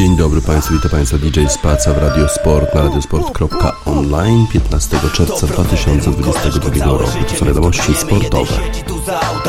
Dzień dobry Państwu, witam Państwa DJ Spaca w Radio Sport na radiosport.online 15 czerwca 2022 roku. To są wiadomości sportowe.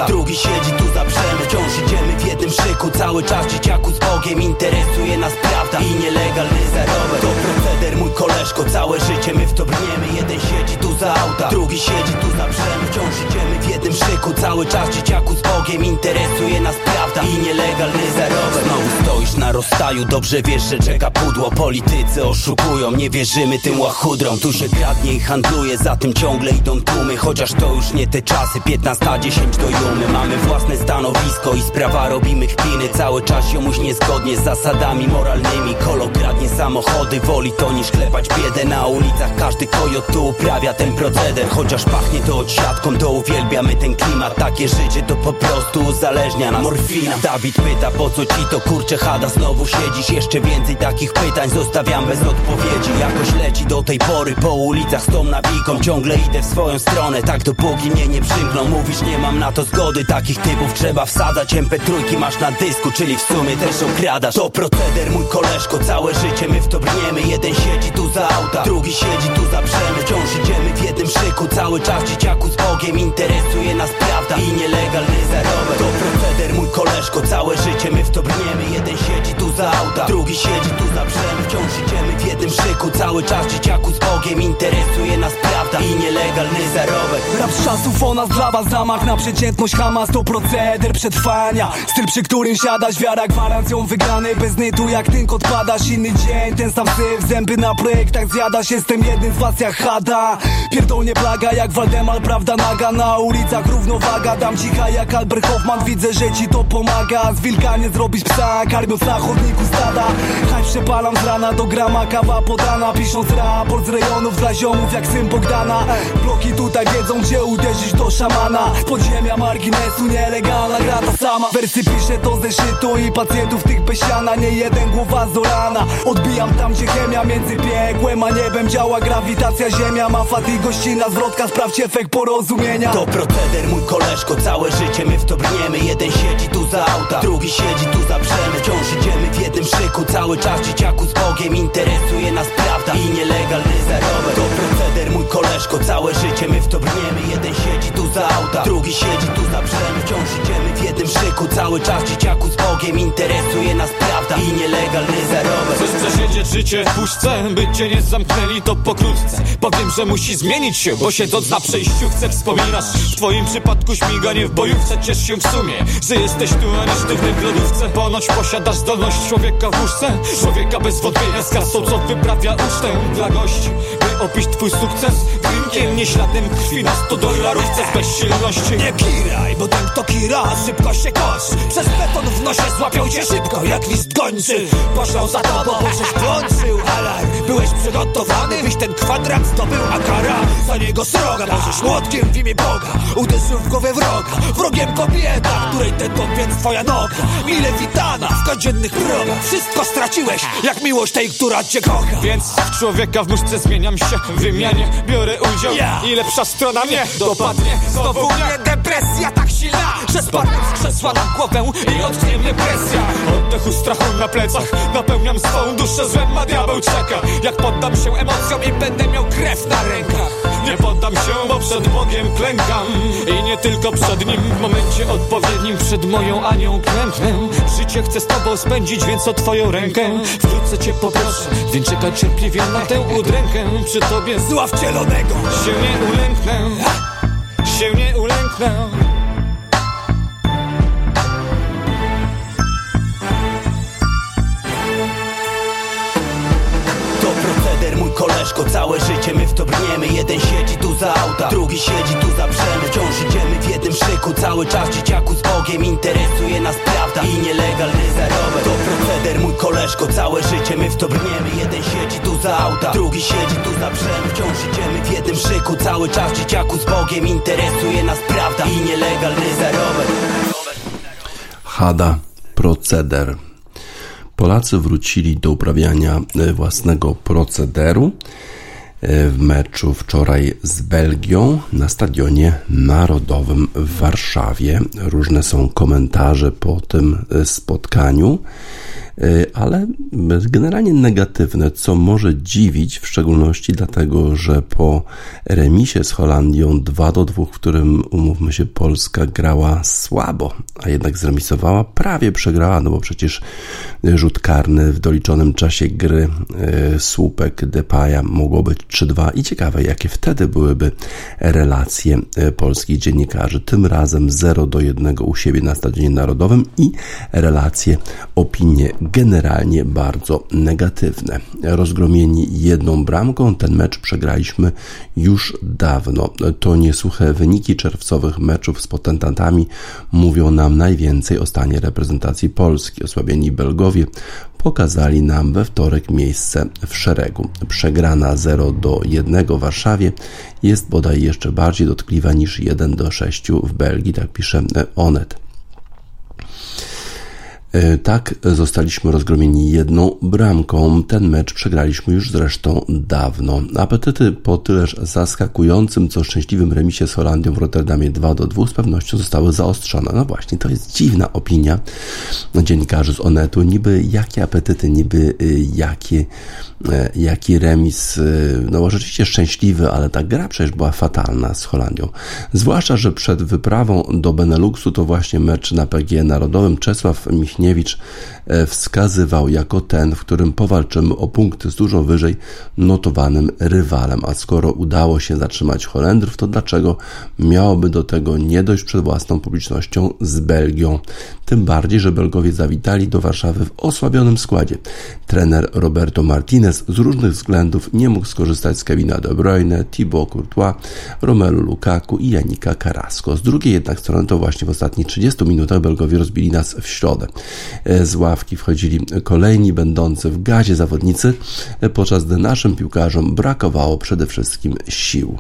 Drugi siedzi tu za wciąż idziemy w jednym szyku. Cały czas dzieciaku z Bogiem interesuje nas prawda i nielegalny zarobek To proceder mój koleżko, całe życie my w to brniemy Jeden siedzi tu za auta, drugi siedzi tu za brzemy Wciąż idziemy w jednym szyku, cały czas dzieciaku z Bogiem interesuje nas prawda i nielegalny zarobek Znowu stoisz na rozstaju, dobrze wiesz, że czeka pudło. Politycy oszukują, nie wierzymy tym łachudrom. Tu się kradnie i handluje, za tym ciągle idą tłumy. Chociaż to już nie te czasy, 15-10 do jumy. Mamy własne stanowisko i sprawa robimy chpiny Cały czas jomuś niezgodnie z zasadami moralnymi. Kolo kradnie samochody, woli to niż klepać biedę Na ulicach. Każdy kojot tu uprawia ten proceder. Chociaż pachnie to odsiadką, to uwielbiamy ten klimat. Takie życie to po prostu uzależnia nas. Morfina. Dawid pyta, po co ci to kurcze chada Znowu siedzisz, jeszcze więcej takich pytań Zostawiam bez odpowiedzi, jakoś leci do tej pory Po ulicach z tą nawiką, ciągle idę w swoją stronę Tak dopóki mnie nie przymkną, mówisz nie mam na to zgody. Takich typów trzeba wsadzać, MP3 masz na dysku Czyli w sumie też okradasz. To proceder mój koleżko, całe życie my w to brniemy Jeden siedzi tu za auta, drugi siedzi tu za brzemy. Wciąż idziemy w jednym szyku, cały czas dzieciaku z Bogiem. Interesuje nas prawda i nielegalny zarobek Proceder mój koleżko, całe życie my w to brniemy. Jeden siedzi tu za auta, drugi siedzi tu za brzemy Wciąż idziemy w jednym szyku, cały czas dzieciaku z Bogiem. Interesuje nas prawda i nielegalny zarobek. Rap z czasów o nas dla was zamach na przeciętność Hamas to proceder przetrwania. Styl przy którym siadasz, wiara gwarancją wygranej Bez nytu. Jak tynk odpadasz, inny dzień Ten sam syf, zęby na projektach zjadasz Jestem jednym z was jak Hada. Pierdolnie plaga jak Waldemar, prawda naga. Na ulicach równowaga, dam cicha jak Albert Hoffman. Widzę, że ci to pomaga. Z wilka nie zrobić psa, karmiąc na chodniku stada. Haj przepalam z rana do grama, kawa podana. Pisząc raport z rejonów dla ziomów jak syn Bogdana. Bloki tutaj wiedzą, gdzie uderzyć do szamana. Z podziemia marginesu, nielegalna gra ta sama. Wersy piszę to ze szytu i pacjentów tych besiana Nie jeden głowa zorana Odbijam tam, gdzie chemia między piekłem a niebem Działa. Grawitacja, ziemia ma fat i gościna Zwrotka, sprawdź efekt porozumienia. To proceder mój koleżko, całe życie my w to brniemy. Jeden siedzi tu za auta, drugi siedzi tu za brzemy Wciąż idziemy jednym szyku, cały czas dzieciaku z Bogiem Interesuje nas prawda i nielegalny zarobek To proceder mój koleżko, całe życie my w to brniemy. Jeden siedzi tu za auta, drugi siedzi tu za brzemy Wciąż idziemy w jednym szyku, cały czas dzieciaku z Bogiem Interesuje nas prawda i nielegalny zarobek Chcesz przesiedzieć życie w puszce, by cię nie zamknęli to pokrótce. Powiem, że musi zmienić się, bo siedząc na przejściu chcę wspominasz W twoim przypadku śmiganie w bojówce Ciesz się w sumie, że jesteś tu, a nie w lodówce. Ponoć posiadasz zdolność człowieka w łóżce. Człowieka bez wątpienia z kasą, co wyprawia ucztę. Dla gości By opić twój sukces. Drinkiem, nie śladem krwi na 100 dolarówce z bezsilności. Nie kiraj, bo ten kto kira, szybko się kosz Przez beton w nosie złapią cię szybko jak list gończy. Poszlą za tobą, bo żeś włączył. Alarm. Byłeś przygotowany, byś ten kwadrat zdobył, a kara za niego sroga Możesz młotkiem w imię Boga, uderzył w głowę wroga Wrogiem kobieta, której ten więc twoja noga. Mile witana w codziennych progach Wszystko straciłeś, jak miłość tej, która cię kocha? Więc w człowieka w muszce zmieniam się. W wymianie biorę udział. Ja. I lepsza strona mnie dopadnie. Znowu mnie depresja tak silna Że spadnę z krzesła na głowę I odknie mnie presja. Oddechu strachu na plecach Napełniam swą duszę złem, a diabeł czeka. Jak poddam się emocjom i będę miał krew na rękach. Nie poddam się, bo przed Bogiem klękam. I nie tylko przed Nim. W momencie odpowiednim przed moją Anią klęknę. Życie chcę z Tobą spędzić, więc o Twoją rękę Wkrótce Cię poproszę, więc czekaj cierpliwie na tę udrękę Przy Tobie. Zła wcielonego się nie ulęknę Się nie ulęknę koleżko, całe życie my w to brniemy. Jeden siedzi tu za auta, drugi siedzi tu za brzemy. Wciąż idziemy w jednym szyku, cały czas dzieciaku z Bogiem Interesuje nas prawda i nielegalny zarobek To proceder mój koleżko, całe życie my w to brniemy. Jeden siedzi tu za auta, drugi siedzi tu za brzemy. Wciąż idziemy w jednym szyku, cały czas dzieciaku z Bogiem Interesuje nas prawda i nielegalny zarobek Hada, proceder Polacy wrócili do uprawiania e, własnego procederu e, w meczu wczoraj z Belgią na stadionie narodowym w Warszawie. Różne są komentarze po tym e, spotkaniu. E, ale generalnie negatywne, co może dziwić, w szczególności dlatego, że po remisie z Holandią 2 do 2, w którym umówmy się, Polska grała słabo, a jednak zremisowała, prawie przegrała, no bo przecież rzut karny w doliczonym czasie gry e, słupek Depaya mogło być 3-2 i ciekawe, jakie wtedy byłyby relacje e, polskich dziennikarzy. Tym razem 0 do 1 u siebie na Stadionie Narodowym i relacje, opinie generalnie bardzo negatywne. Rozgromieni jedną bramką, ten mecz przegraliśmy już dawno. To niesuche wyniki czerwcowych meczów z potentantami mówią nam najwięcej o stanie reprezentacji Polski. Osłabieni Belgowie pokazali nam we wtorek miejsce w szeregu. Przegrana 0 do 1 w Warszawie jest bodaj jeszcze bardziej dotkliwa niż 1 do 6 w Belgii, tak pisze Onet. E, tak zostaliśmy rozgromieni jedną bramką. Ten mecz przegraliśmy już zresztą dawno. Apetyty po tyleż zaskakującym, co szczęśliwym remisie z Holandią w Rotterdamie 2 do 2 z pewnością zostały zaostrzone. No właśnie, to jest dziwna opinia dziennikarzy z Onetu. Niby jakie apetyty, niby y, jakie E, jaki remis, e, no rzeczywiście szczęśliwy, ale ta gra przecież była fatalna z Holandią. Zwłaszcza, że przed wyprawą do Beneluxu to właśnie mecz na PG Narodowym Czesław Michniewicz e, wskazywał jako ten, w którym powalczymy o punkty z dużo wyżej notowanym rywalem. A skoro udało się zatrzymać Holendrów, to dlaczego miałoby do tego nie dojść przed własną publicznością z Belgią? Tym bardziej, że Belgowie zawitali do Warszawy w osłabionym składzie. Trener Roberto Martinez z różnych względów nie mógł skorzystać z Kevina De Bruyne, Thibaut Courtois, Romelu Lukaku i Janika Carrasco. Z drugiej jednak strony to właśnie w ostatnich 30 minutach Belgowie rozbili nas w środę. E, z ławki wchodzili kolejni będący w gazie zawodnicy, e, podczas gdy naszym piłkarzom brakowało przede wszystkim sił.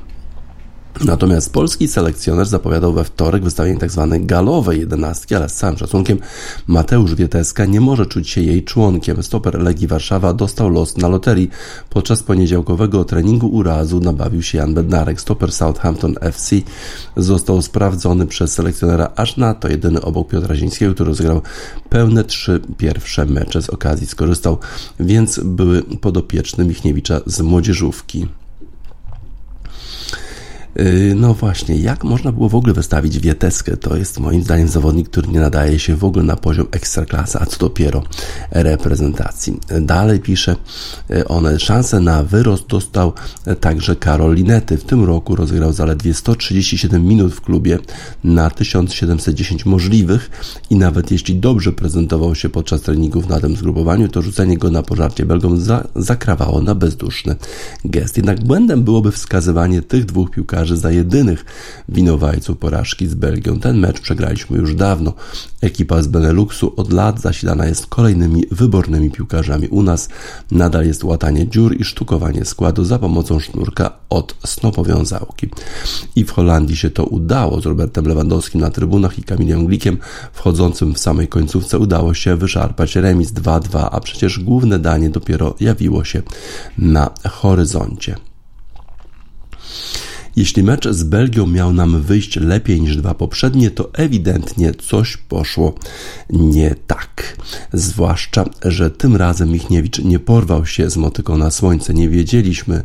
Natomiast polski selekcjoner zapowiadał we wtorek wystawienie tzw. Tak galowej jedenastki, ale z całym szacunkiem Mateusz Wieteska nie może czuć się jej członkiem. Stoper Legii Warszawa dostał los na loterii. Podczas poniedziałkowego treningu urazu nabawił się Jan Bednarek. Stoper Southampton FC został sprawdzony przez selekcjonera aż na to jedyny obok Piotra Zińskiego, który rozegrał pełne trzy pierwsze mecze z okazji skorzystał, więc były podopieczny Michniewicza z młodzieżówki. Yy, no właśnie, jak można było w ogóle wystawić Wieteskę? To jest moim zdaniem zawodnik, który nie nadaje się w ogóle na poziom ekstraklasy, a co dopiero reprezentacji. Dalej pisze yy, on, szansę na wyrost dostał także Karol Linety. W tym roku rozegrał zaledwie 137 minut w klubie na 1710 możliwych i nawet jeśli dobrze prezentował się podczas treningów na tym zgrupowaniu, to rzucenie go na pożarcie Belgom za, zakrawało na bezduszny gest. Jednak błędem byłoby wskazywanie tych dwóch piłkarzy piłkarzy za jedynych winowajców porażki z Belgią. Ten mecz przegraliśmy już dawno. Ekipa z Beneluxu od lat zasilana jest kolejnymi wybornymi piłkarzami. U nas nadal jest łatanie dziur i sztukowanie składu za pomocą sznurka od snopowiązałki. I w Holandii się to udało z Robertem Lewandowskim na trybunach i Kamilem Glikiem wchodzącym w samej końcówce udało się wyszarpać remis 2-2, a przecież główne danie dopiero jawiło się na horyzoncie. Jeśli mecz z Belgią miał nam wyjść lepiej niż dwa poprzednie, to ewidentnie coś poszło nie tak. Zwłaszcza, że tym razem Michniewicz nie porwał się z motyką na słońce. Nie wiedzieliśmy,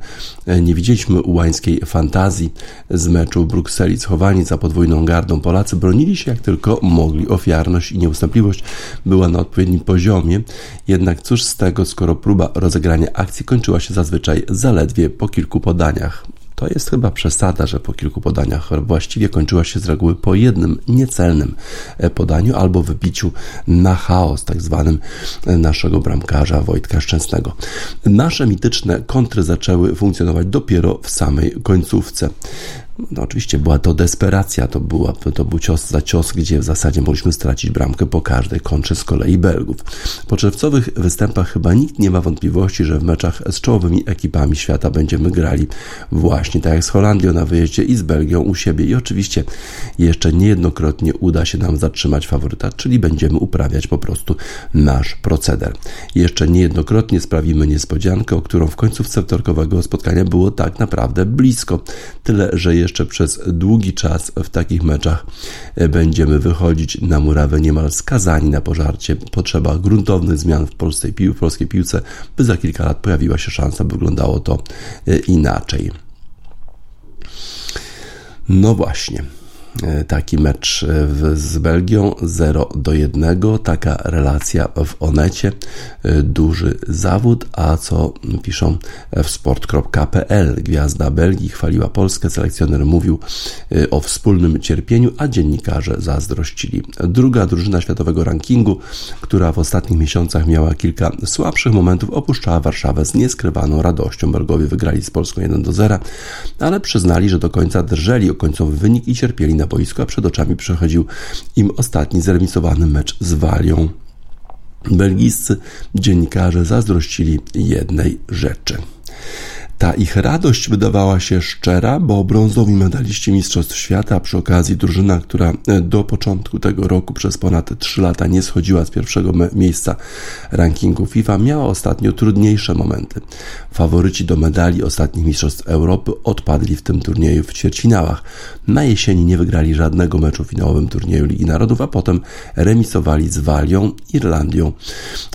nie widzieliśmy ułańskiej fantazji z meczu w Brukseli. Schowani za podwójną gardą Polacy bronili się jak tylko mogli. Ofiarność i nieustępliwość była na odpowiednim poziomie. Jednak cóż z tego, skoro próba rozegrania akcji kończyła się zazwyczaj zaledwie po kilku podaniach. To jest chyba przesada, że po kilku podaniach właściwie kończyła się z reguły po jednym niecelnym e, podaniu albo wybiciu na chaos, tak zwanym e, naszego bramkarza Wojtka Szczęsnego. Nasze mityczne kontry zaczęły funkcjonować dopiero w samej końcówce. No, oczywiście była to desperacja, to, była, to był cios za cios, gdzie w zasadzie mogliśmy stracić bramkę po każdej kontrze z kolei Belgów. Po czerwcowych występach chyba nikt nie ma wątpliwości, że w meczach z czołowymi ekipami świata będziemy grali właśnie tak jak z Holandią na wyjeździe i z Belgią u siebie i oczywiście jeszcze niejednokrotnie uda się nam zatrzymać faworyta, czyli będziemy uprawiać po prostu nasz proceder. Jeszcze niejednokrotnie sprawimy niespodziankę, o którą w końcówce wtorkowego spotkania było tak naprawdę blisko. Tyle, że jeszcze jeszcze przez długi czas w takich meczach będziemy wychodzić na murawę niemal skazani na pożarcie. Potrzeba gruntownych zmian w polskiej, w polskiej piłce, by za kilka lat pojawiła się szansa, by wyglądało to inaczej. No właśnie. E, taki mecz e, z Belgią 0 do 1. Taka relacja w Onecie. E, duży zawód, a co piszą w sport.pl. Gwiazda Belgii chwaliła Polskę, selekcjoner mówił o wspólnym cierpieniu, a dziennikarze zazdrościli. Druga drużyna światowego rankingu, która w ostatnich miesiącach miała kilka słabszych momentów, opuszczała Warszawę z nieskrywaną radością. Belgowie wygrali z Polską 1 do 0, ale przyznali, że do końca drżeli o końcowy wynik i cierpieli na boisku, a przed oczami przechodził im ostatni zremisowany mecz z Walią. Belgijscy dziennikarze zazdrościli jednej rzeczy. Ta ich radość wydawała się szczera, bo brązowi medaliści Mistrzostw Świata, a przy okazji drużyna, która e, do początku tego roku przez ponad 3 lata nie schodziła z pierwszego miejsca rankingu FIFA, miała ostatnio trudniejsze momenty. Faworyci do medali ostatnich Mistrzostw Europy odpadli w tym turnieju w ćwierćfinałach. Na jesieni nie wygrali żadnego meczu w finałowym turnieju Ligi Narodów, a potem remisowali z Walią, Irlandią.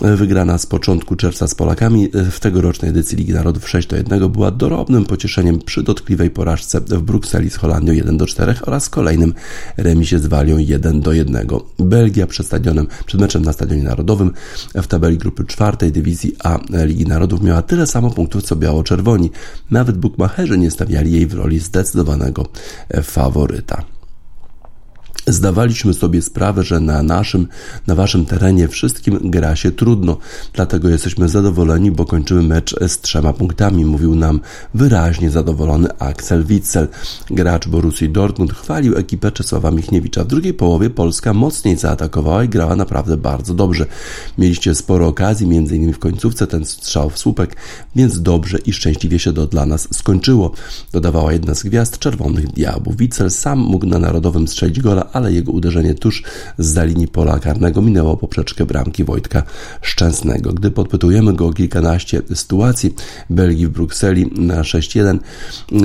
E, wygrana z początku czerwca z Polakami e, w tegorocznej edycji Ligi Narodów 6 do 1 była dorobnym pocieszeniem przy dotkliwej porażce w Brukseli z Holandią 1 do 4 oraz kolejnym remisie z Walią 1 do 1. Belgia przed stadionem, przed meczem na Stadionie Narodowym w tabeli grupy czwartej dywizji A Ligi Narodów miała tyle samo punktów co biało-czerwoni. Nawet bukmacherzy nie stawiali jej w roli zdecydowanego faworyta. Zdawaliśmy sobie sprawę, że na naszym, na waszym terenie wszystkim gra się trudno, dlatego jesteśmy zadowoleni, bo kończymy mecz z trzema punktami, mówił nam wyraźnie zadowolony Axel Witzel. Gracz Borussii Dortmund chwalił ekipę Czesława Michniewicza. W drugiej połowie Polska mocniej zaatakowała i grała naprawdę bardzo dobrze. Mieliście sporo okazji, innymi w końcówce ten strzał w słupek, więc dobrze i szczęśliwie się to dla nas skończyło. Dodawała jedna z gwiazd czerwonych diabłów. Witzel sam mógł na Narodowym strzelić gola, ale jego uderzenie tuż z linii pola karnego minęło poprzeczkę bramki Wojtka Szczęsnego. Gdy podpytujemy go o kilkanaście sytuacji Belgii w Brukseli na 6-1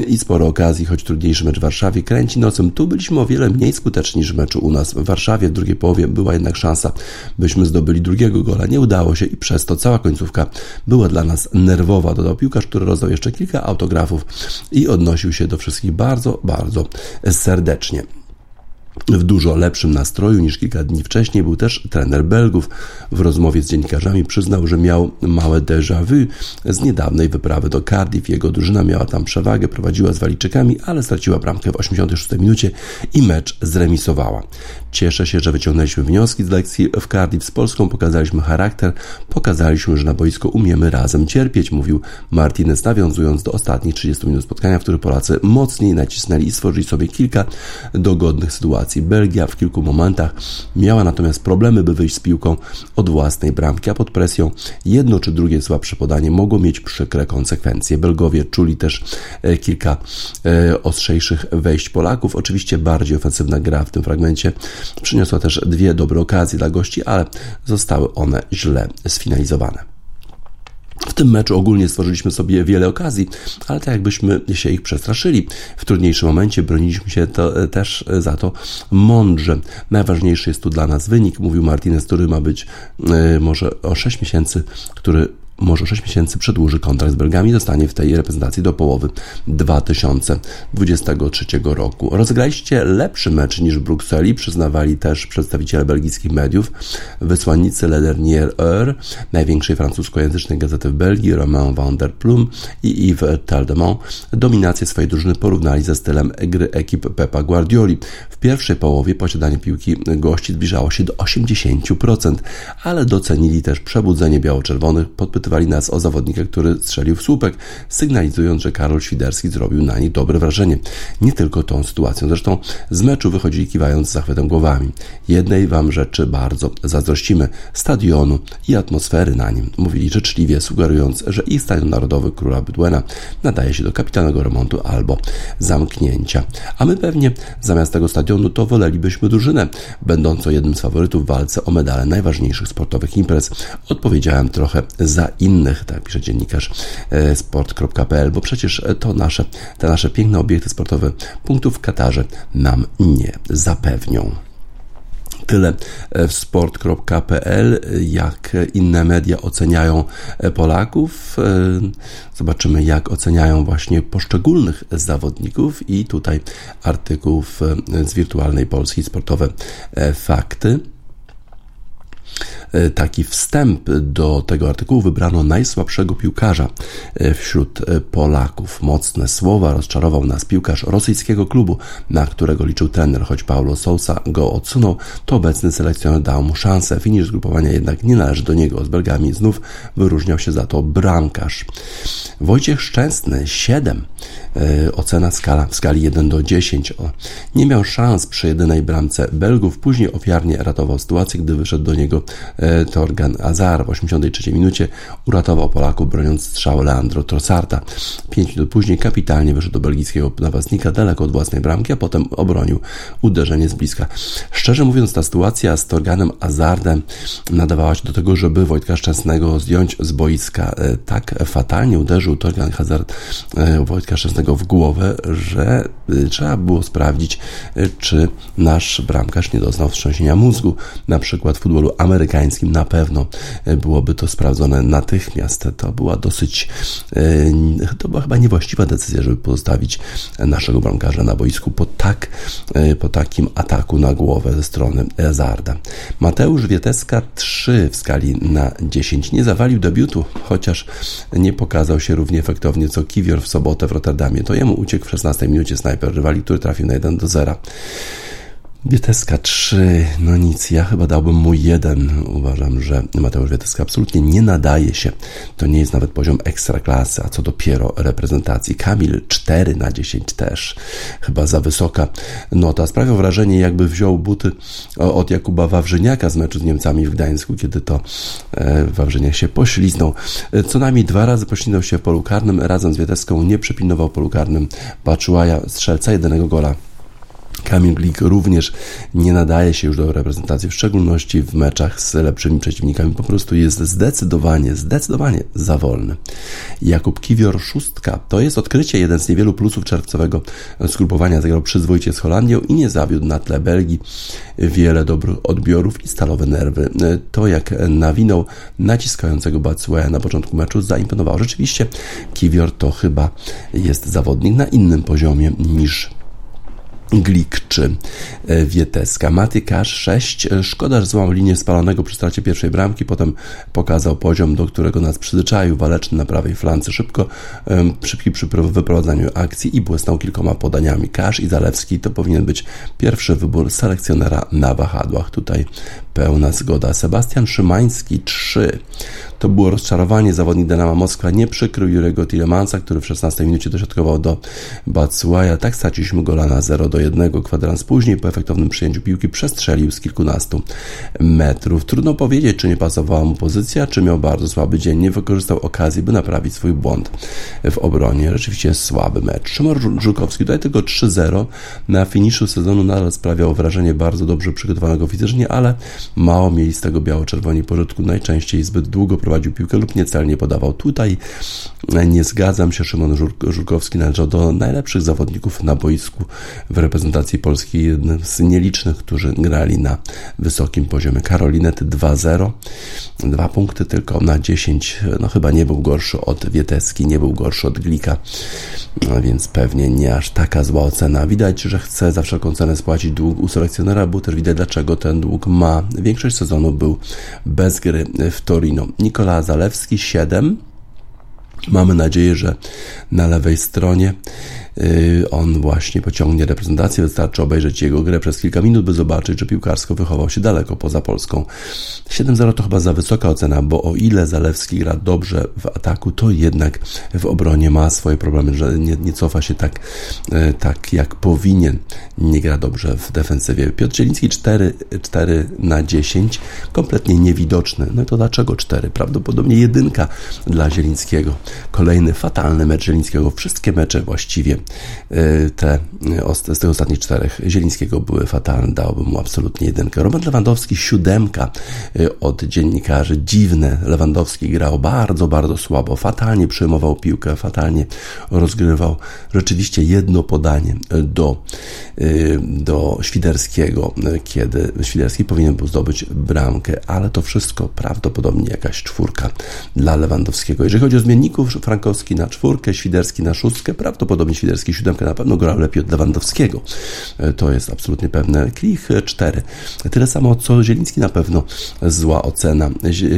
i sporo okazji, choć trudniejszy mecz w Warszawie, kręci nocem. Tu byliśmy o wiele mniej skuteczni niż w meczu u nas w Warszawie. W drugiej połowie była jednak szansa, byśmy zdobyli drugiego gola. Nie udało się i przez to cała końcówka była dla nas nerwowa. Dodał piłkarz, który rozdał jeszcze kilka autografów i odnosił się do wszystkich bardzo, bardzo serdecznie w dużo lepszym nastroju niż kilka dni wcześniej był też trener Belgów. W rozmowie z dziennikarzami przyznał, że miał małe déjà vu z niedawnej wyprawy do Cardiff. Jego drużyna miała tam przewagę, prowadziła z Walijczykami, ale straciła bramkę w 86 minucie i mecz zremisowała. Cieszę się, że wyciągnęliśmy wnioski z lekcji w Cardiff z Polską, pokazaliśmy charakter, pokazaliśmy, że na boisko umiemy razem cierpieć, mówił Martinez, nawiązując do ostatnich 30 minut spotkania, w których Polacy mocniej nacisnęli i stworzyli sobie kilka dogodnych sytuacji. Belgia w kilku momentach miała natomiast problemy, by wyjść z piłką od własnej bramki, a pod presją jedno czy drugie słabsze podanie mogło mieć przykre konsekwencje. Belgowie czuli też e, kilka e, ostrzejszych wejść Polaków. Oczywiście bardziej ofensywna gra w tym fragmencie Przyniosła też dwie dobre okazje dla gości, ale zostały one źle sfinalizowane. W tym meczu ogólnie stworzyliśmy sobie wiele okazji, ale tak jakbyśmy się ich przestraszyli. W trudniejszym momencie broniliśmy się to, e, też za to mądrze. Najważniejszy jest tu dla nas wynik, mówił Martinez, który ma być y, może o 6 miesięcy, który może 6 miesięcy przedłuży kontrakt z Belgami i zostanie w tej reprezentacji do połowy 2023 roku. Rozegraliście lepszy mecz niż w Brukseli, przyznawali też przedstawiciele belgijskich mediów. Wysłannicy Le Dernier Heure, największej francuskojęzycznej gazety w Belgii, Romain van der Plum i Yves Taldemont, dominację swojej drużyny porównali ze stylem gry ekip Pepa Guardioli. W pierwszej połowie posiadanie piłki gości zbliżało się do 80%, ale docenili też przebudzenie biało-czerwonych, podpytywali nas o zawodnika, który strzelił w słupek, sygnalizując, że Karol Świderski zrobił na nich dobre wrażenie. Nie tylko tą sytuacją, zresztą z meczu wychodzili kiwając zachwytem głowami. Jednej wam rzeczy bardzo zazdrościmy, stadionu i atmosfery na nim. Mówili życzliwie, sugerując, że ich stadion narodowy króla Bydłena nadaje się do kapitalnego remontu albo zamknięcia. A my pewnie zamiast tego stadionu, to wolelibyśmy drużynę, będącą jednym z faworytów w walce o medale najważniejszych sportowych imprez. Odpowiedziałem trochę za innych, tak pisze dziennikarz e, sport.pl, bo przecież to nasze, te nasze piękne obiekty sportowe punktów w Katarze nam nie zapewnią. Tyle w sport.pl, jak inne media oceniają Polaków. Zobaczymy, jak oceniają właśnie poszczególnych zawodników i tutaj artykułów z wirtualnej Polski sportowe fakty. E, taki wstęp do tego artykułu wybrano najsłabszego piłkarza e, wśród e, Polaków. Mocne słowa rozczarował nas piłkarz rosyjskiego klubu, na którego liczył trener, choć Paulo Sousa go odsunął, to obecny selekcjoner dał mu szansę. Finisz zgrupowania jednak nie należy do niego. Z Belgami znów wyróżniał się za to bramkarz. Wojciech Szczęsny 7 ocena skala w skali 1 do 10. Nie miał szans przy jedynej bramce Belgów, później ofiarnie ratował sytuację, gdy wyszedł do niego Torgan Azar w 83 minucie uratował Polaków broniąc strzał Leandro Trossarda. Pięć minut później kapitalnie wyszedł do belgijskiego napastnika daleko od własnej bramki, a potem obronił uderzenie z bliska. Szczerze mówiąc, ta sytuacja z Torganem Azardem nadawała się do tego, żeby Wojtka Szczęsnego zdjąć z boiska. E, tak fatalnie uderzył Torgan Hazard e, Wojtka Szczęsnego w głowę, że trzeba było sprawdzić, czy nasz bramkarz nie doznał wstrząsienia mózgu. Na przykład w futbolu amerykańskim amerykańskim na pewno e, byłoby to sprawdzone natychmiast. To była dosyć, e, to była chyba niewłaściwa decyzja, żeby pozostawić naszego bramkarza na boisku po, tak, e, po takim ataku na głowę ze strony Ezarda. Mateusz Wieteska 3 w skali na 10 nie zawalił debiutu, chociaż nie pokazał się równie efektownie co Kiwior w sobotę w Rotterdamie. To jemu uciekł w 16 minucie snajper rywali, który trafił na 1 do 0. Wieteska 3, no nic, ja chyba dałbym mu jeden. Uważam, że Mateusz Wieteska absolutnie nie nadaje się. To nie jest nawet poziom ekstraklasy, a co dopiero reprezentacji. Kamil 4 na 10 też. Chyba za wysoka nota. Sprawia wrażenie, jakby wziął buty od Jakuba Wawrzyniaka z meczu z Niemcami w Gdańsku, kiedy to e, Wawrzyniak się pośliznął. E, co najmniej dwa razy pośliznął się w polu karnym. Razem z Wieteską nie przypilnował polu karnym Baczuaja, strzelca jedynego gola Kamil Glik również nie nadaje się już do reprezentacji, w szczególności w meczach z lepszymi przeciwnikami. Po prostu jest zdecydowanie, zdecydowanie za wolny. Jakub Kiwior szóstka to jest odkrycie, jeden z niewielu plusów czerwcowego skrupowania. Zagrał przyzwoicie z Holandią i nie zawiódł na tle Belgii. Wiele dobrych odbiorów i stalowe nerwy. To jak nawinął naciskającego Batsueya na początku meczu zaimponowało. Rzeczywiście Kiwior to chyba jest zawodnik na innym poziomie niż Glik czy e, Wieteska. Matykarz 6. E, szkoda, że złamał linię spalonego przy stracie pierwszej bramki, potem pokazał poziom, do którego nas przyzwyczaił. Waleczny na prawej flance szybko, szybki przy wyprowadzaniu akcji i błysnął kilkoma podaniami. Kasz i Zalewski to powinien być pierwszy wybór selekcjonera na wahadłach. Tutaj pełna zgoda. Sebastian Szymański 3. To było rozczarowanie. Zawodnik Dynama Moskwa nie przykrył Jurego Tilemansa, który w 16 minucie dośrodkował do Batsuaja. Tak straciliśmy gola na 0 do 1. Kwadrans później po efektownym przyjęciu piłki przestrzelił z kilkunastu metrów. Trudno powiedzieć, czy nie pasowała mu pozycja, czy miał bardzo słaby dzień. Nie wykorzystał okazji, by naprawić swój błąd w obronie. Rzeczywiście słaby mecz. Szymon Żukowski tutaj tylko 3-0. Na finiszu sezonu nadal sprawiał wrażenie bardzo dobrze przygotowanego fizycznie, ale mało mieli z tego biało-czerwoni pożytku. Najczęściej zbyt długo prowadził piłkę lub niecelnie podawał. Tutaj nie zgadzam się, Szymon Żurkowski należał do najlepszych zawodników na boisku w reprezentacji Polski, jednym z nielicznych, którzy grali na wysokim poziomie. Karolinet 2-0, dwa punkty tylko na 10, no chyba nie był gorszy od Wieteski, nie był gorszy od Glika, no więc pewnie nie aż taka zła ocena. Widać, że chce za wszelką cenę spłacić dług u selekcjonera Buter. Widać, dlaczego ten dług ma. Większość sezonu był bez gry w Torino. Nikola Zalewski 7. Mamy nadzieję, że na lewej stronie on właśnie pociągnie reprezentację. Wystarczy obejrzeć jego grę przez kilka minut, by zobaczyć, że piłkarsko wychował się daleko poza Polską. 7-0 to chyba za wysoka ocena, bo o ile Zalewski gra dobrze w ataku, to jednak w obronie ma swoje problemy, że nie, nie cofa się tak, y, tak jak powinien. Nie gra dobrze w defensywie. Piotr Zieliński 4, 4 na 10, kompletnie niewidoczny. No to dlaczego 4? Prawdopodobnie jedynka dla Zielińskiego. Kolejny fatalny mecz Zielińskiego. Wszystkie mecze właściwie te, z tych ostatnich czterech Zielińskiego były fatalne, dałbym mu absolutnie jedynkę. Robert Lewandowski siódemka od dziennikarzy, dziwne. Lewandowski grał bardzo, bardzo słabo, fatalnie przyjmował piłkę, fatalnie rozgrywał. Rzeczywiście jedno podanie do, do Świderskiego, kiedy Świderski powinien był zdobyć bramkę, ale to wszystko prawdopodobnie jakaś czwórka dla Lewandowskiego. Jeżeli chodzi o zmienników, Frankowski na czwórkę, Świderski na szóstkę, prawdopodobnie Świderski siódemkę na pewno grał lepiej od Lewandowskiego. To jest absolutnie pewne. Klich cztery. Tyle samo co Zieliński na pewno zła ocena.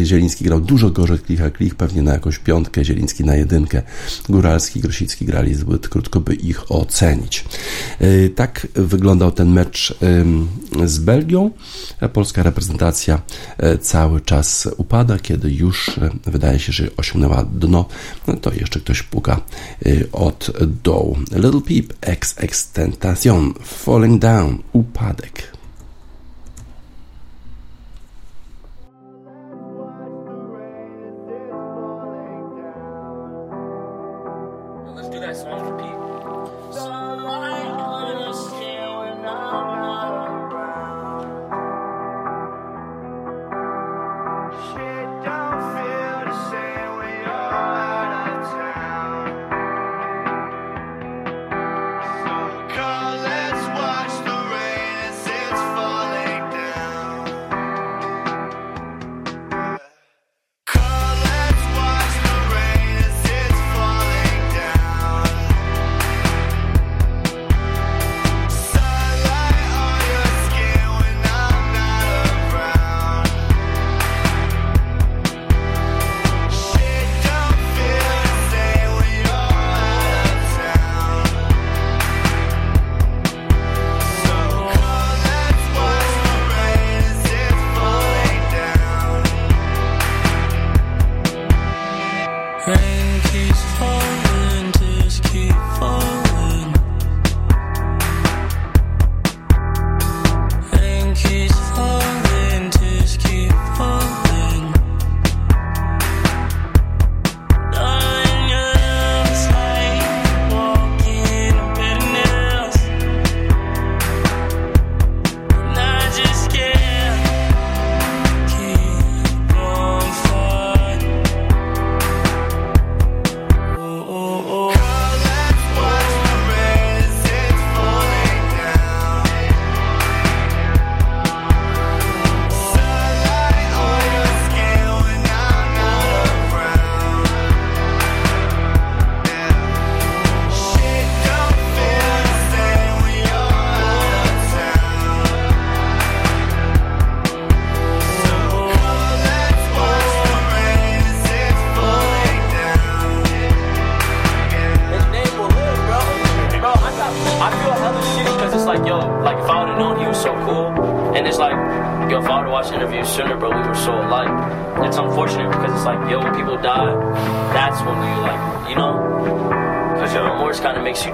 Zieliński grał dużo gorzej Klicha, Klich pewnie na jakąś piątkę, Zieliński na jedynkę. Góralski, Grosicki grali zbyt krótko, by ich ocenić. Tak wyglądał ten mecz z Belgią. Polska reprezentacja cały czas upada, kiedy już wydaje się, że osiągnęła dno, no to jeszcze ktoś puka od dołu. Little Peep, ex extentation, falling down, upadek.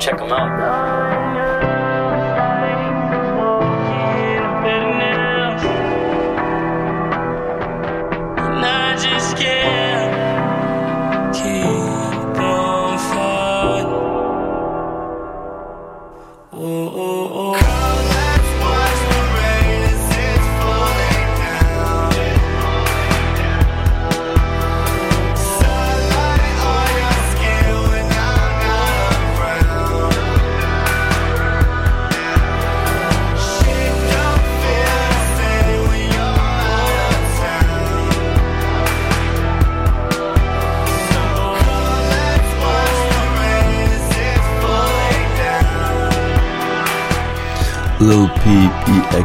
check them out.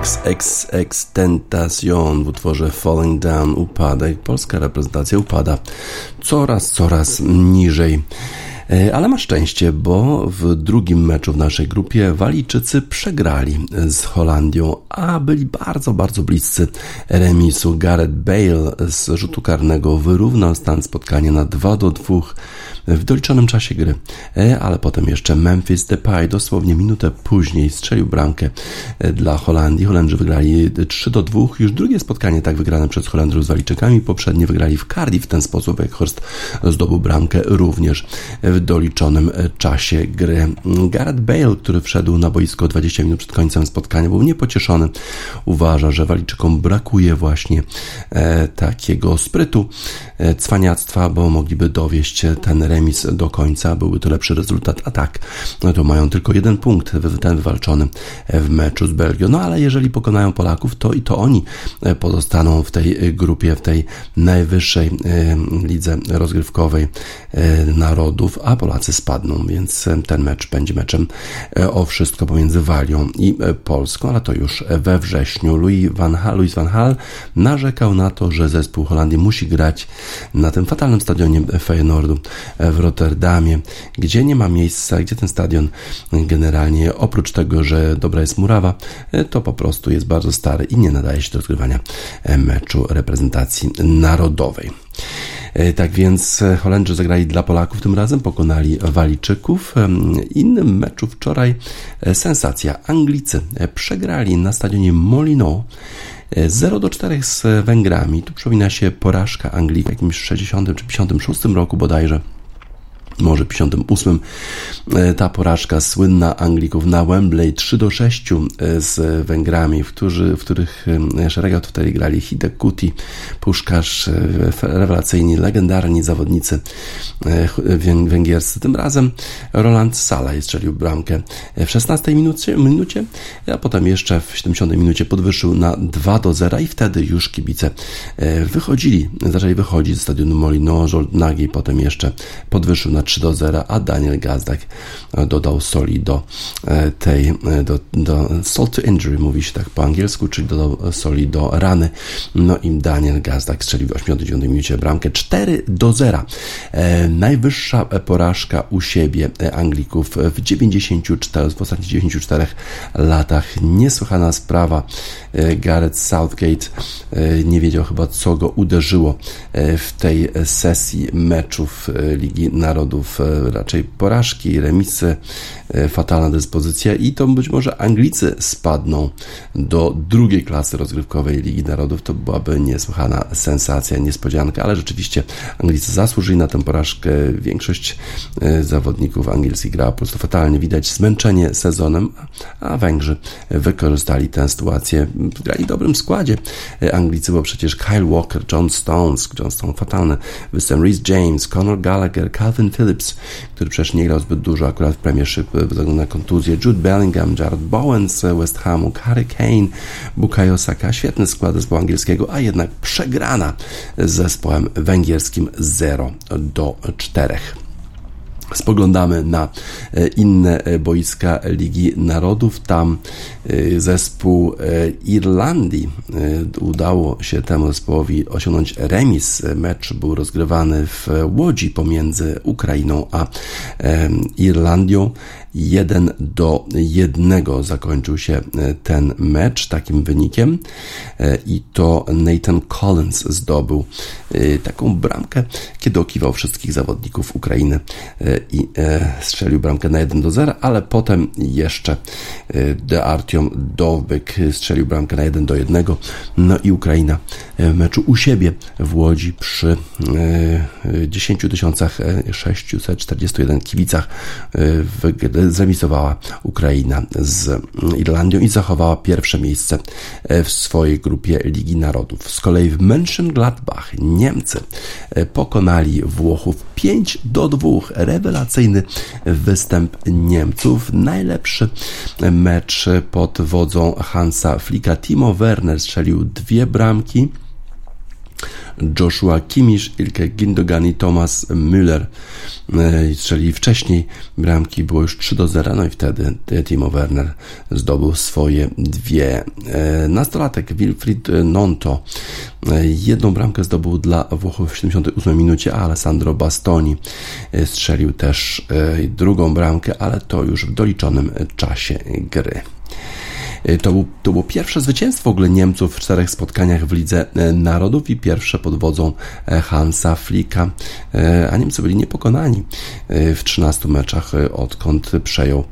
I XX Extentacion w utworze Falling Down upadek. Polska reprezentacja upada coraz, coraz niżej. E, ale ma szczęście, bo w drugim meczu w naszej grupie Walijczycy przegrali z Holandią, a byli bardzo, bardzo bliscy remisu. Gareth Bale z rzutu karnego wyrównał stan spotkania na 2 do 2 w doliczonym czasie gry, ale potem jeszcze Memphis Depay dosłownie minutę później strzelił bramkę dla Holandii. Holendrzy wygrali 3 do 2, już drugie spotkanie tak wygrane przez Holendrów z Walijczykami, poprzednie wygrali w Cardiff w ten sposób, Weghorst zdobył bramkę również w doliczonym czasie gry. Gareth Bale, który wszedł na boisko 20 minut przed końcem spotkania, był niepocieszony. Uważa, że Walijczykom brakuje właśnie e, takiego sprytu, e, cwaniactwa, bo mogliby dowieść ten remis do końca, byłby to lepszy rezultat, a tak, no to mają tylko jeden punkt, ten wywalczony w meczu z Belgią. No ale jeżeli pokonają Polaków, to i to oni e, pozostaną w tej grupie, w tej najwyższej e, lidze rozgrywkowej e, narodów, a Polacy spadną, więc ten mecz będzie meczem o wszystko pomiędzy Walią i Polską, ale to już we wrześniu. Louis van Gaal, Louis van Gaal narzekał na to, że zespół Holandii musi grać na tym fatalnym stadionie Feyenoordu w Rotterdamie, gdzie nie ma miejsca, gdzie ten stadion generalnie oprócz tego, że dobra jest murawa, to po prostu jest bardzo stary i nie nadaje się do rozgrywania meczu reprezentacji narodowej. E, tak więc e, Holendrzy zagrali dla Polaków, tym razem pokonali Walijczyków. Innym meczu wczoraj e, sensacja. Anglicy przegrali na stadionie Molino 0 do 4 z Węgrami. Tu przypomina się porażka Anglii w jakimś 60 czy 56 roku bodajże może 58 e, ta porażka słynna Anglików na Wembley 3 do 6 e, z Węgrami, w, którzy, w których e, szeregach wtedy grali Hidek Kuti, Puszkarz, rewelacyjni, legendarni zawodnicy węgierscy. Tym razem Roland Salaj strzelił bramkę w 16 minucie, minucie, a potem jeszcze w 70 minucie podwyższył na 2 do 0 i wtedy już kibice wychodzili, zaczęli wychodzić z stadionu Molino, Nagi potem jeszcze podwyższył na 3 do 0, a Daniel Gazdak e, dodał soli do e, tej, e, do, do salt to injury, mówi się tak po angielsku, czyli dodał soli do rany. No i Daniel Gazdak strzelił w 89 minucie bramkę 4 do 0. Najwyższa porażka u siebie Anglików w 94, w ostatnich 94 latach. Niesłychana sprawa. Gareth Southgate nie wiedział chyba, co go uderzyło w tej sesji meczów Ligi Narodów E, raczej porażki, remisy, e, fatalna dyspozycja i to być może Anglicy spadną do drugiej klasy rozgrywkowej Ligi Narodów. To byłaby niesłychana sensacja, niespodzianka, ale rzeczywiście Anglicy zasłużyli na tę porażkę. Większość e, zawodników angielskich grała po prostu fatalnie. Widać zmęczenie sezonem, a Węgrzy wykorzystali tę sytuację. Grali w dobrym składzie Anglicy, bo przecież Kyle Walker, John Stones, John Stone fatalny występ, Reece James, Conor Gallagher, Calvin Phillips, który przecież nie grał zbyt dużo akurat w Premiership ze względu na kontuzję, Jude Bellingham, Jared Bowen z West Hamu, Harry Kane, Bukayo Saka, świetny skład zespołu angielskiego, a jednak przegrana z zespołem węgierskim 0 do 4 spoglądamy na e, inne e, boiska Ligi Narodów. Tam e, zespół Irlandii udało się temu zespołowi osiągnąć remis. Mecz był rozgrywany w Łodzi pomiędzy Ukrainą a Irlandią. 1 do 1 zakończył się e, ten mecz takim wynikiem. E, i to Nathan Collins zdobył e, taką bramkę, kiedy okiwał wszystkich zawodników Ukrainy i strzelił bramkę na 1 do 0, ale potem jeszcze Artiom Dowbyk strzelił bramkę na 1 do 1, no i Ukraina w meczu u siebie w Łodzi przy 10 641 kibicach zremisowała Ukraina z Irlandią i zachowała pierwsze miejsce w swojej grupie Ligi Narodów. Z kolei w Mönchengladbach Niemcy pokonali Włochów 5 do 2. Rewelacyjny występ Niemców. Najlepszy mecz pod wodzą Hansa Flicka. Timo Werner strzelił dwie bramki. Joshua Kimmich, Ilke Gindogan i Thomas Müller strzeli wcześniej bramki, było już 3 do 0, no i wtedy Timo Werner zdobył swoje dwie. E, nastolatek Wilfried Nonto e, jedną bramkę zdobył dla Włochów w 78 minucie, a Alessandro Bastoni e, strzelił też drugą bramkę, ale to już w doliczonym czasie gry. To, był, to było pierwsze zwycięstwo w ogóle Niemców w czterech spotkaniach w Lidze Narodów i pierwsze pod wodzą Hansa Flicka, a Niemcy byli niepokonani w 13 meczach, odkąd przejął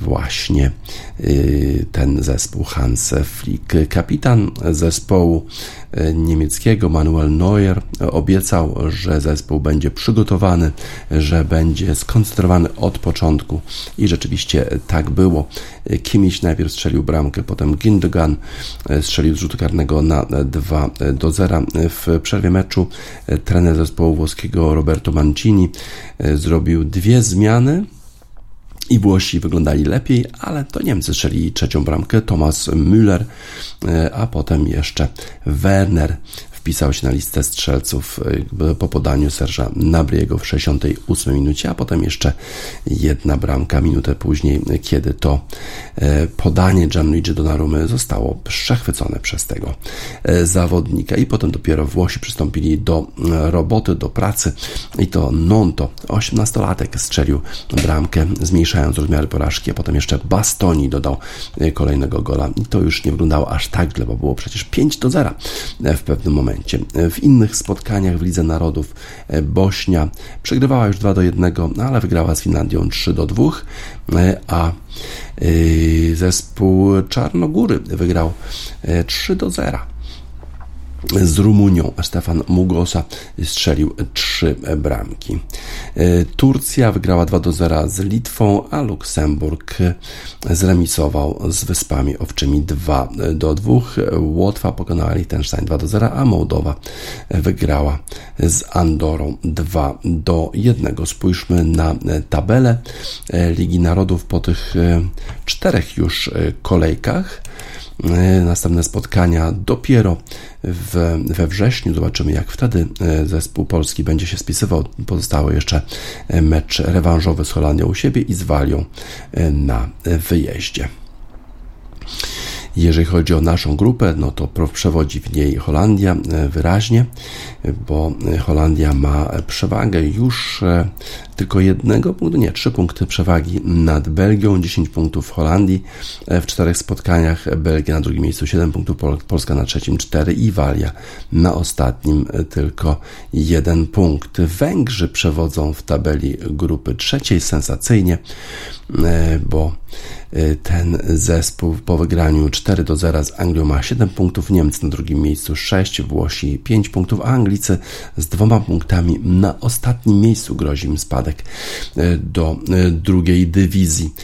właśnie ten zespół Hans Flick. Kapitan zespołu niemieckiego Manuel Neuer obiecał, że zespół będzie przygotowany, że będzie skoncentrowany od początku i rzeczywiście tak było. Kimmich najpierw strzelił bramkę, potem Gindogan strzelił z rzutu karnego na 2 do 0. W przerwie meczu trener zespołu włoskiego Roberto Mancini zrobił dwie zmiany i Włosi wyglądali lepiej, ale to Niemcy strzeli trzecią bramkę, Thomas Müller, a potem jeszcze Werner wpisał się na listę strzelców e, po podaniu Serża Nabriego w 68 minucie, a potem jeszcze jedna bramka minutę później, kiedy to e, podanie Gianluigi Donnarummy zostało przechwycone przez tego e, zawodnika. I potem dopiero Włosi przystąpili do roboty, do pracy. I to Nonto, 18-latek strzelił bramkę, zmniejszając rozmiary porażki, a potem jeszcze Bastoni dodał kolejnego gola. I to już nie wyglądało aż tak źle, bo było przecież 5 do 0 w pewnym momencie momencie. W innych spotkaniach w Lidze Narodów e, Bośnia przegrywała już 2 do 1, no ale wygrała z Finlandią 3 do 2, e, a e, zespół Czarnogóry wygrał 3 do 0 z Rumunią. Stefan Mugosa strzelił trzy bramki. E, Turcja wygrała 2 do 0 z Litwą, a Luksemburg zremisował z Wyspami Owczymi 2 do 2. Łotwa pokonała Liechtenstein 2 do 0, a Mołdowa wygrała z Andorą 2 do 1. Spójrzmy na tabelę Ligi Narodów po tych e, czterech już kolejkach. E, następne spotkania dopiero w, we wrześniu. Zobaczymy, jak wtedy e, zespół polski będzie się spisywał. Pozostały jeszcze e, mecz rewanżowy z Holandią u siebie i z Walią na wyjeździe. Jeżeli chodzi o naszą grupę, no to przewodzi w niej Holandia wyraźnie, bo Holandia ma przewagę już e, tylko jednego punktu, nie, trzy punkty przewagi nad Belgią, 10 punktów Holandii e, w czterech spotkaniach, Belgia na drugim miejscu 7 punktów, Polska na trzecim 4 i Walia na ostatnim tylko jeden punkt. Węgrzy przewodzą w tabeli grupy trzeciej sensacyjnie, bo ten zespół po wygraniu 4 do 0 z Anglią ma 7 punktów, Niemcy na drugim miejscu 6, Włosi 5 punktów, a Z dwoma punktami na ostatnim miejscu grozi im spadek e, do e, drugiej dywizji.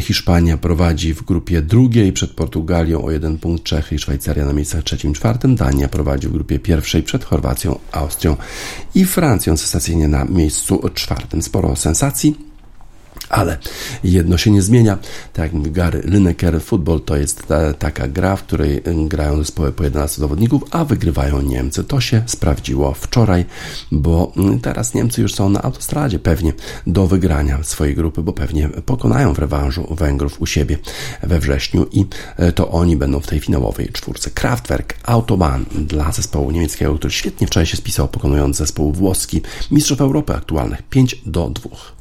Hiszpania prowadzi w grupie drugiej przed Portugalią o jeden punkt, Czechy i Szwajcaria na miejscach trzecim, czwartym, Dania prowadzi w grupie pierwszej przed Chorwacją, Austrią i Francją sensacyjnie na miejscu czwartym. Sporo sensacji. Ale jedno się nie zmienia. Tak jak mówi Gary Lineker, futbol to jest ta, taka gra, w której y, grają zespoły po 11 zawodników, a wygrywają Niemcy. To się sprawdziło wczoraj, bo y, teraz Niemcy już są na autostradzie pewnie do wygrania swojej grupy, bo pewnie pokonają w rewanżu Węgrów u siebie we wrześniu i y, to oni będą w tej finałowej czwórce. Kraftwerk Autobahn dla zespołu niemieckiego, który świetnie wczoraj się spisał, pokonując zespół włoski, mistrzów Europy aktualnych 5 do 2.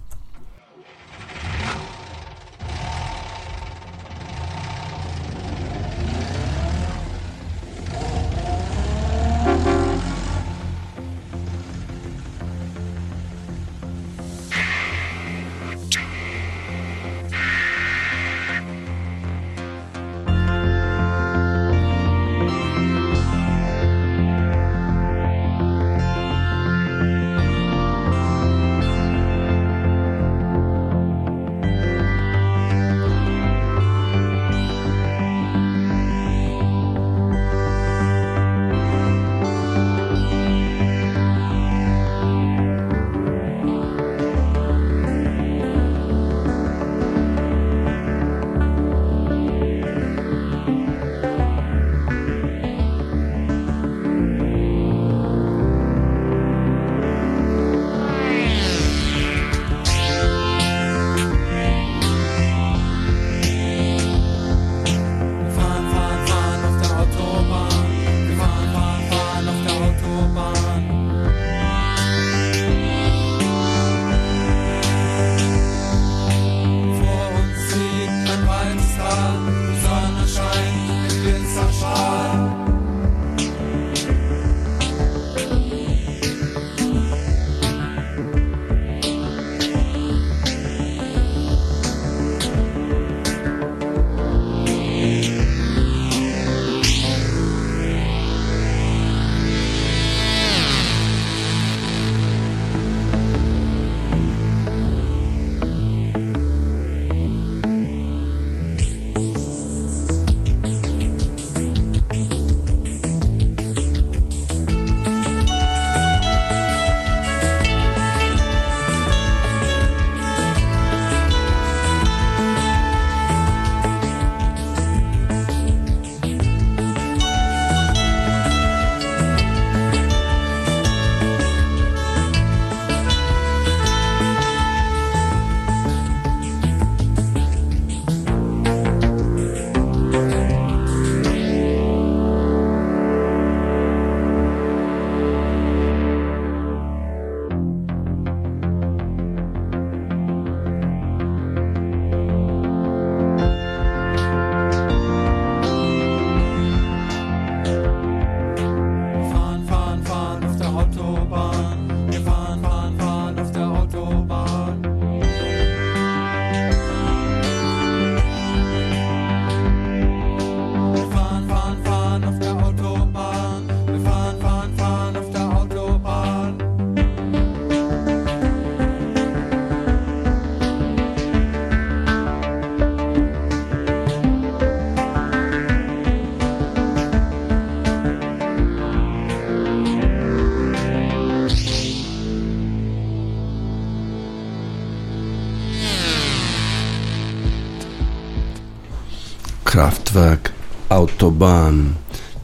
Kraftwerk Autobahn.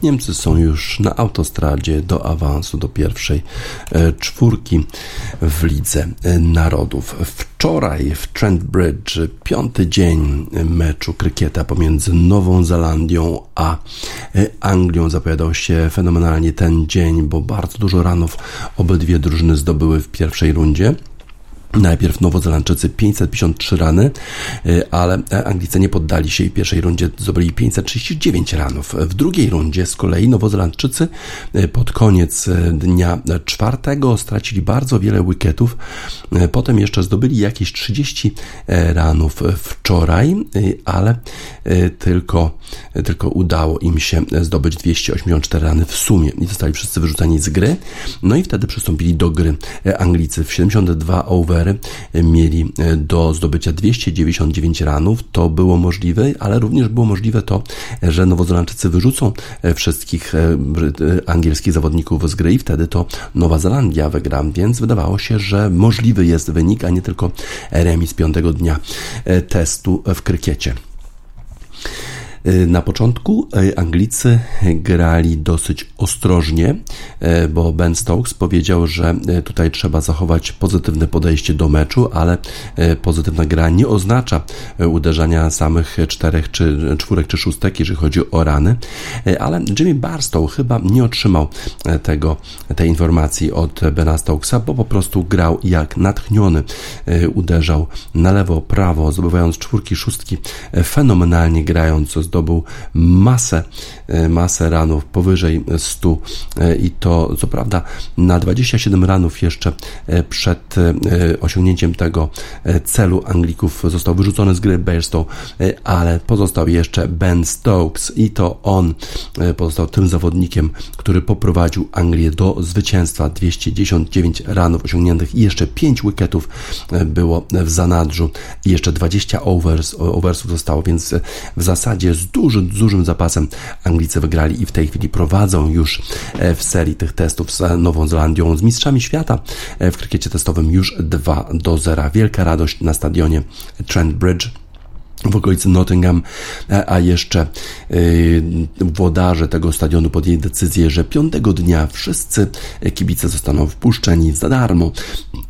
Niemcy są już na autostradzie do awansu do pierwszej e, czwórki w Lidze Narodów. Wczoraj w Trent Bridge piąty dzień meczu krykieta pomiędzy Nową Zelandią a e, Anglią zapowiadał się fenomenalnie ten dzień, bo bardzo dużo ranów obydwie drużyny zdobyły w pierwszej rundzie. Najpierw Nowozelandczycy 553 rany, y, ale Anglicy nie poddali się i w pierwszej rundzie zdobyli 539 ranów. W drugiej rundzie z kolei Nowozelandczycy y, pod koniec y, dnia czwartego stracili bardzo wiele wicketów. Potem jeszcze zdobyli jakieś 30 ranów wczoraj, ale tylko, tylko udało im się zdobyć 284 rany w sumie i zostali wszyscy wyrzuceni z gry. No i wtedy przystąpili do gry Anglicy w 72 over mieli e, do zdobycia 299 ranów. To było możliwe, ale również było możliwe to, że Nowozelandczycy wyrzucą e, wszystkich e, angielskich zawodników z gry i wtedy to Nowa Zelandia wygra, więc wydawało się, że możliwy jest wynik, a nie tylko remis piątego dnia testu w krykiecie. Y, na początku y, Anglicy grali dosyć ostrożnie, y, bo Ben Stokes powiedział, że tutaj trzeba zachować pozytywne podejście do meczu, ale pozytywna gra nie oznacza uderzania samych czterech, czy czwórek, czy szóstek, jeżeli chodzi o rany, ale Jimmy Barstow chyba nie otrzymał tego, tej informacji od Bena Stokesa, bo po prostu grał jak natchniony, uderzał na lewo, prawo, zdobywając czwórki, szóstki, fenomenalnie grając z zdobył masę, e, masę ranów, powyżej 100 e, i to co prawda na 27 ranów jeszcze e, przed osiągnięciem tego celu Anglików został wyrzucony z gry Bairstow, ale pozostał jeszcze Ben Stokes i to on pozostał tym zawodnikiem, który poprowadził Anglię do zwycięstwa. 219 ranów osiągniętych i jeszcze 5 wicketów było w zanadrzu i jeszcze 20 overs, oversów zostało, więc w zasadzie z dużym, dużym zapasem Anglicy wygrali i w tej chwili prowadzą już e, w serii tych testów z Nową Zelandią, z mistrzami świata e, w krykiecie testowym już 2 do 0. Wielka radość na stadionie Trent Bridge w okolicy Nottingham, e, a jeszcze włodarze tego stadionu podjęli decyzję, że piątego dnia wszyscy kibice zostaną wpuszczeni za darmo.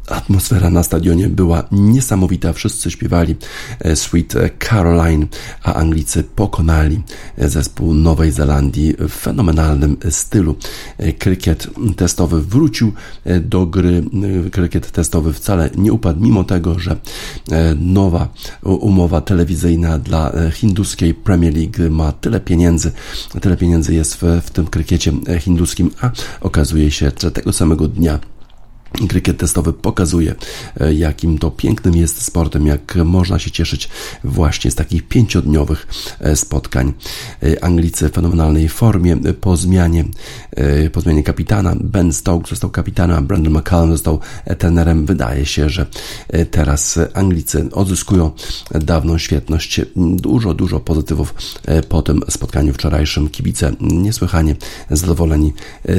Atmosfera na stadionie była niesamowita, wszyscy śpiewali e, Sweet Caroline, a Anglicy pokonali zespół Nowej Zelandii w fenomenalnym stylu. E, krykiet testowy wrócił do gry, krykiet testowy wcale nie upadł, mimo tego, że nowa umowa telewizyjna dla e, hinduskiej Premier League ma tyle pieniędzy, tyle pieniędzy jest w, w tym krykiecie e, hinduskim, a okazuje się, że tego samego dnia Krykiet testowy pokazuje, e, jakim to pięknym jest sportem, jak można się cieszyć właśnie z takich pięciodniowych e, spotkań. E, Anglicy w fenomenalnej formie po zmianie, po zmianie kapitana. Ben Stokes został kapitanem, Brandon McCallum został tenerem. Wydaje się, że teraz Anglicy odzyskują dawną świetność. Dużo, dużo pozytywów po tym spotkaniu wczorajszym. Kibice niesłychanie zadowoleni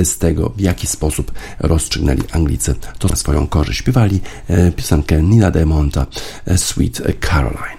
z tego, w jaki sposób rozstrzygnęli Anglicy to na swoją korzyść. Śpiewali e, piosenkę Nina Diamonda e, Sweet Caroline.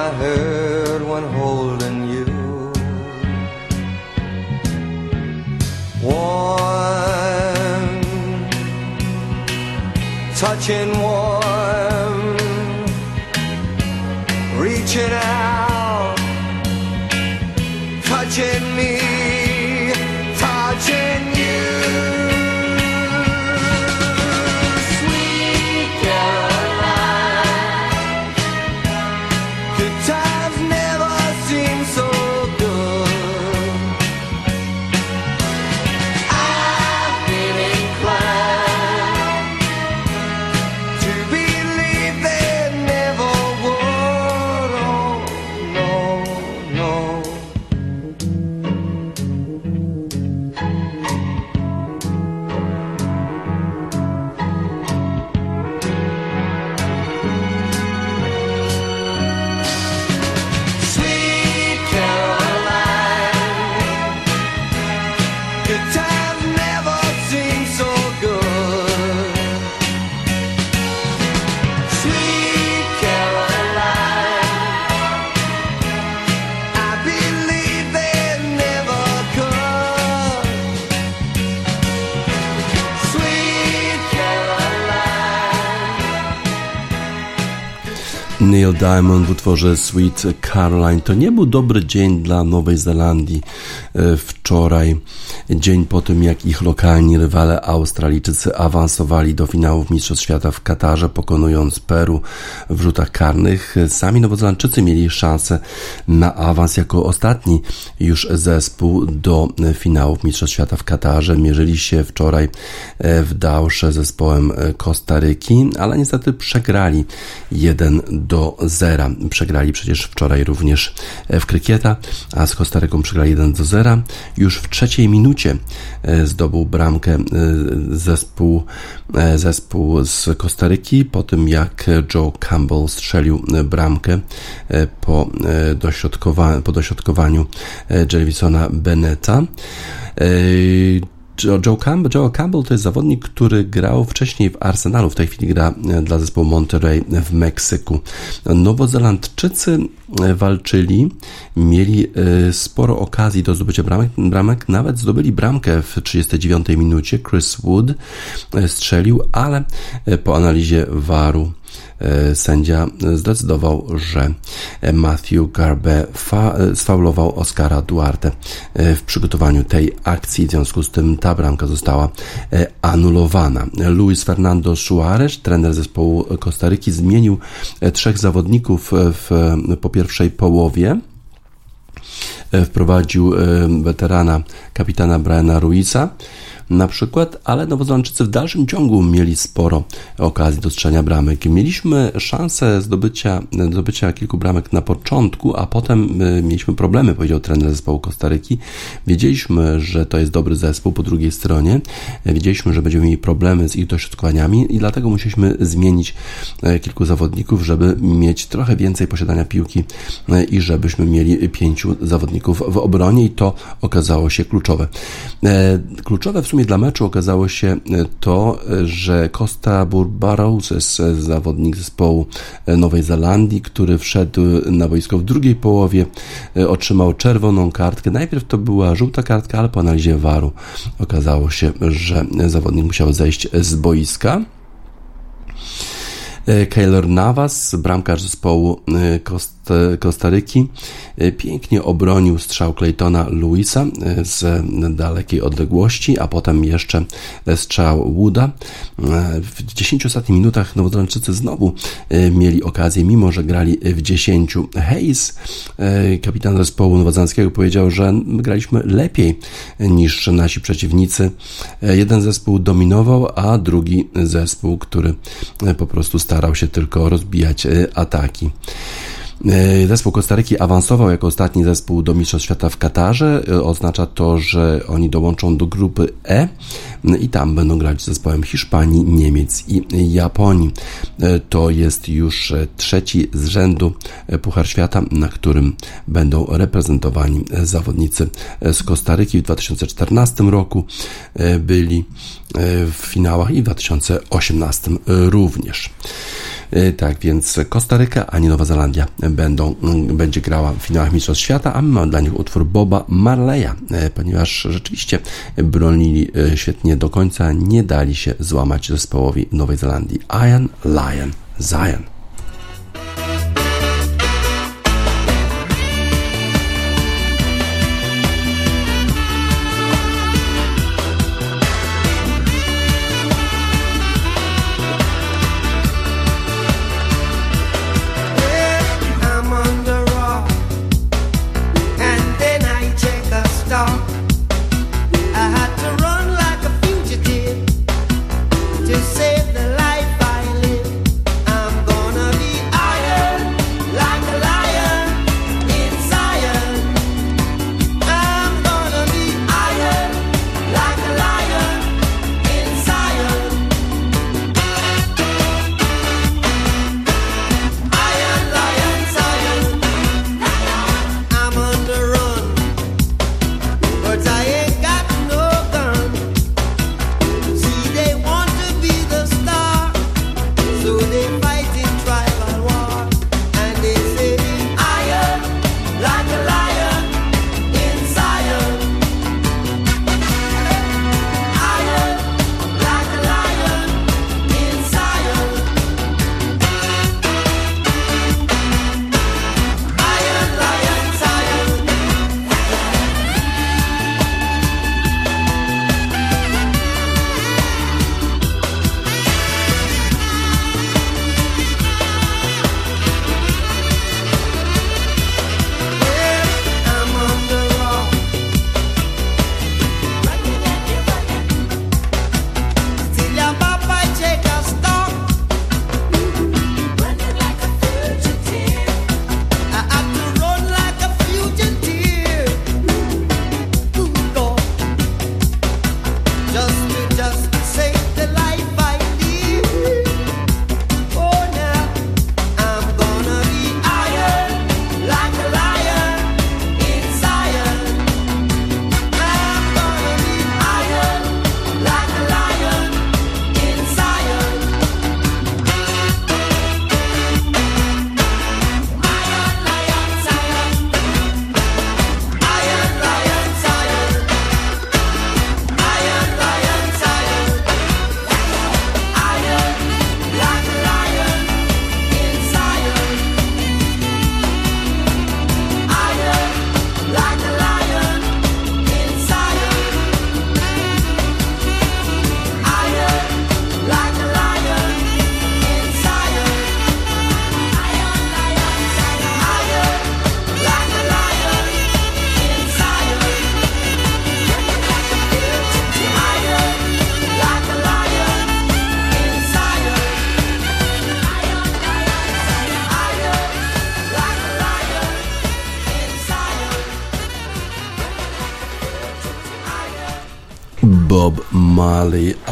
I heard when holding you? One, touching warm, Neil Diamond w utworze Sweet Caroline to nie był dobry dzień dla Nowej Zelandii e, wczoraj. Dzień po tym, jak ich lokalni rywale Australijczycy awansowali do finałów Mistrzostw Świata w Katarze, pokonując Peru w rzutach karnych. Sami Nowozelandczycy mieli szansę na awans jako ostatni już zespół do finałów Mistrzostw Świata w Katarze. Mierzyli się wczoraj e, w Dausze zespołem e, Kostaryki, ale niestety przegrali 1 do 0. Przegrali przecież wczoraj również w krykieta, a z Kostaryką przegrali 1 do 0. Już w trzeciej minucie e, zdobył bramkę e, zespół, e, zespół z Kostaryki, po tym jak Joe Campbell strzelił bramkę po, dośrodkowa- po dośrodkowaniu Jelvisona Beneta. Joe, Campbell, Joe Campbell to jest zawodnik, który grał wcześniej w Arsenalu, w tej chwili gra e, dla zespołu Monterrey w Meksyku. Nowozelandczycy e, walczyli, mieli e, sporo okazji do zdobycia bramek, bramek, nawet zdobyli bramkę w 39 minucie. Chris Wood strzelił, ale po analizie VAR-u e, sędzia zdecydował, że Matthew Garbe fa- sfaulował Oscara Duarte e, w przygotowaniu tej akcji. W związku z tym ta bramka została e, anulowana. Luis Fernando Suarez, trener zespołu Kostaryki, zmienił e, trzech zawodników e, w, po pierwszej połowie e, wprowadził e, weterana kapitana Briana Ruiza na przykład, ale Nowozelandczycy w dalszym ciągu mieli sporo okazji do strzelania bramek. Mieliśmy szansę zdobycia, zdobycia kilku bramek na początku, a potem y, mieliśmy problemy, powiedział trener zespołu Kostaryki. Wiedzieliśmy, że to jest dobry zespół po drugiej stronie. Wiedzieliśmy, że będziemy mieli problemy z ich dośrodkowaniami i dlatego musieliśmy zmienić e, kilku zawodników, żeby mieć trochę więcej posiadania piłki e, i żebyśmy mieli pięciu zawodników w obronie i to okazało się kluczowe. E, Kluczowe w sumie dla meczu okazało się to, że Costa Burbaroses, zawodnik zespołu Nowej Zelandii, który wszedł na boisko w drugiej połowie, otrzymał czerwoną kartkę. Najpierw to była żółta kartka, ale po analizie waru okazało się, że zawodnik musiał zejść z boiska. Keylor Navas, bramkarz zespołu Kost Kostaryki, pięknie obronił strzał Claytona Luisa z dalekiej odległości, a potem jeszcze strzał Wooda. W 10 ostatnich minutach Nowozelandczycy znowu mieli okazję, mimo że grali w 10. Hayes, kapitan zespołu nowozelandzkiego, powiedział, że graliśmy lepiej niż nasi przeciwnicy. Jeden zespół dominował, a drugi zespół, który po prostu starał się tylko rozbijać ataki. Zespół Kostaryki awansował jako ostatni zespół do Mistrzostw Świata w Katarze. Oznacza to, że oni dołączą do grupy E i tam będą grać z zespołem Hiszpanii, Niemiec i Japonii. To jest już trzeci z rzędu Puchar Świata, na którym będą reprezentowani zawodnicy z Kostaryki. W 2014 roku byli w finałach i w 2018 również. E, tak więc Kostaryka ani Nowa Zelandia będą, mm, będzie grała w finałach Mistrzostw Świata, a my mamy dla nich utwór Boba Marleya, e, ponieważ rzeczywiście bronili e, świetnie do końca, nie dali się złamać zespołowi Nowej Zelandii. Iron Lion Zion.